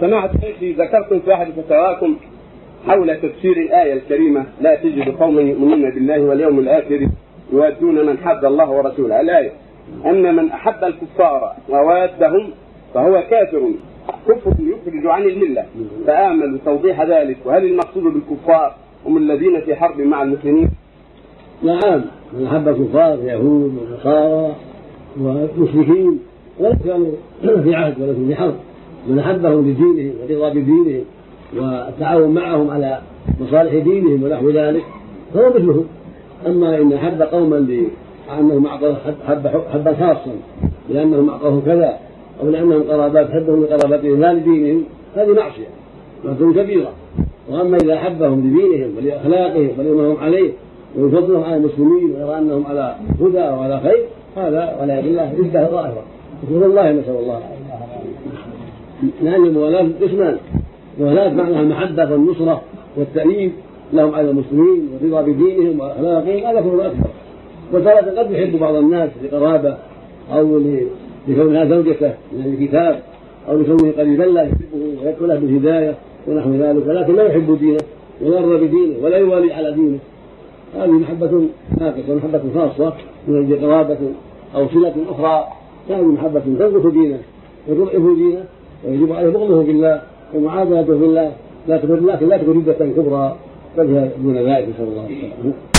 سماحة شيخي ذكرتم في أحد فتاواكم حول تفسير الآية الكريمة لا تجد قوما يؤمنون بالله واليوم الآخر يوادون من حد الله ورسوله. الآية أن من أحب الكفار ووادهم فهو كافر كفر يخرج عن الملة. فآمل توضيح ذلك. وهل المقصود بالكفار هم الذين في حرب مع المسلمين؟ نعم من أحب الكفار اليهود والنصارى والمشركين ولا كانوا في عهد ولا في حرب. من أحبهم لدينهم ورضا بدينهم والتعاون معهم على مصالح دينهم ونحو ذلك فهو مثلهم. أما إن أحب قوما لأنهم اعطوه حب حبا خاصا لأنهم اعطوه كذا أو لأنهم قرابات حبهم لقرابتهم لا لدينهم هذه معصية معصية كبيرة. وأما إذا أحبهم لدينهم ولأخلاقهم ولما هم عليه ويفضلهم على المسلمين ويرى أنهم على هدى وعلى خير هذا والعياذ بالله رده ظاهره رسول الله نسال الله. لأن الموالاة قسمان وهناك معناها المحبة والنصرة والتأييد لهم على المسلمين والرضا بدينهم وأخلاقهم هذا كفر أكبر وتارة قد يحب بعض الناس لقرابة أو لكونها زوجته من الكتاب أو لكونه قريبا لا يحبه ويدعو له بالهداية ونحو ذلك ولكن لا يحب دينه ولا يرضى بدينه ولا يوالي على دينه. هذه محبة ناقصة محبة خاصة من أجل قرابة أو صلة أخرى. هذه محبة تنقص دينه وتضعف دينه. ويجب عليه بغضه بالله ومعاداته بالله لا تكون لكن لا تكون ردة كبرى بل هي دون ذلك نسأل الله.